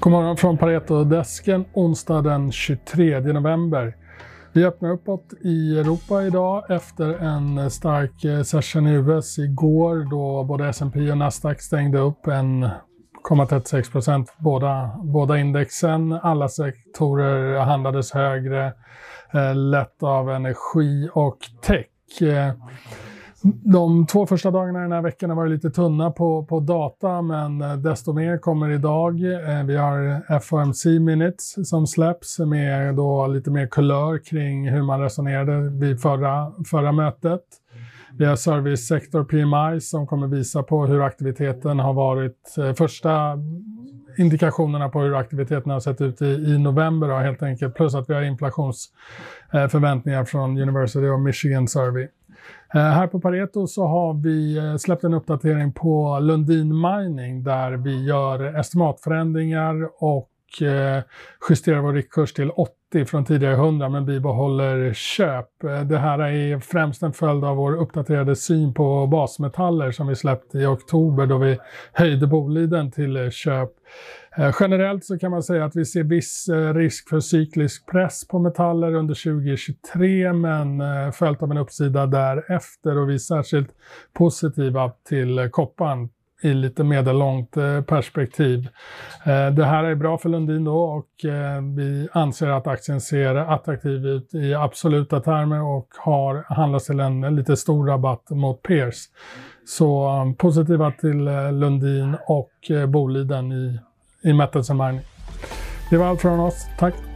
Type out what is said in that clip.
God morgon från Pareto-desken onsdag den 23 november. Vi öppnar uppåt i Europa idag efter en stark eh, session i US igår då både S&P och Nasdaq stängde upp 1,36 procent båda, båda indexen. Alla sektorer handlades högre, eh, lett av energi och tech. Eh, de två första dagarna den här veckan har varit lite tunna på, på data, men eh, desto mer kommer idag. Eh, vi har FOMC Minutes som släpps med då lite mer kulör kring hur man resonerade vid förra, förra mötet. Vi har Service Sector PMI som kommer visa på hur aktiviteten har varit. Eh, första indikationerna på hur aktiviteten har sett ut i, i november då, helt enkelt. Plus att vi har inflationsförväntningar från University of Michigan Survey. Eh, här på Pareto så har vi eh, släppt en uppdatering på Lundin Mining där vi gör estimatförändringar och eh, justerar vår riktkurs till 8 30 från tidigare 100 men bibehåller köp. Det här är främst en följd av vår uppdaterade syn på basmetaller som vi släppte i oktober då vi höjde Boliden till köp eh, generellt så kan man säga att vi ser viss eh, risk för cyklisk press på metaller under 2023 men eh, följt av en uppsida därefter och vi är särskilt positiva till kopparn i lite medellångt eh, perspektiv. Eh, det här är bra för Lundin då och eh, vi anser att aktien ser attraktiv ut i absoluta termer och har handlats till en lite stor rabatt mot peers. Så positiva till Lundin och Boliden i i Metals Mining. Det var allt från oss. Tack!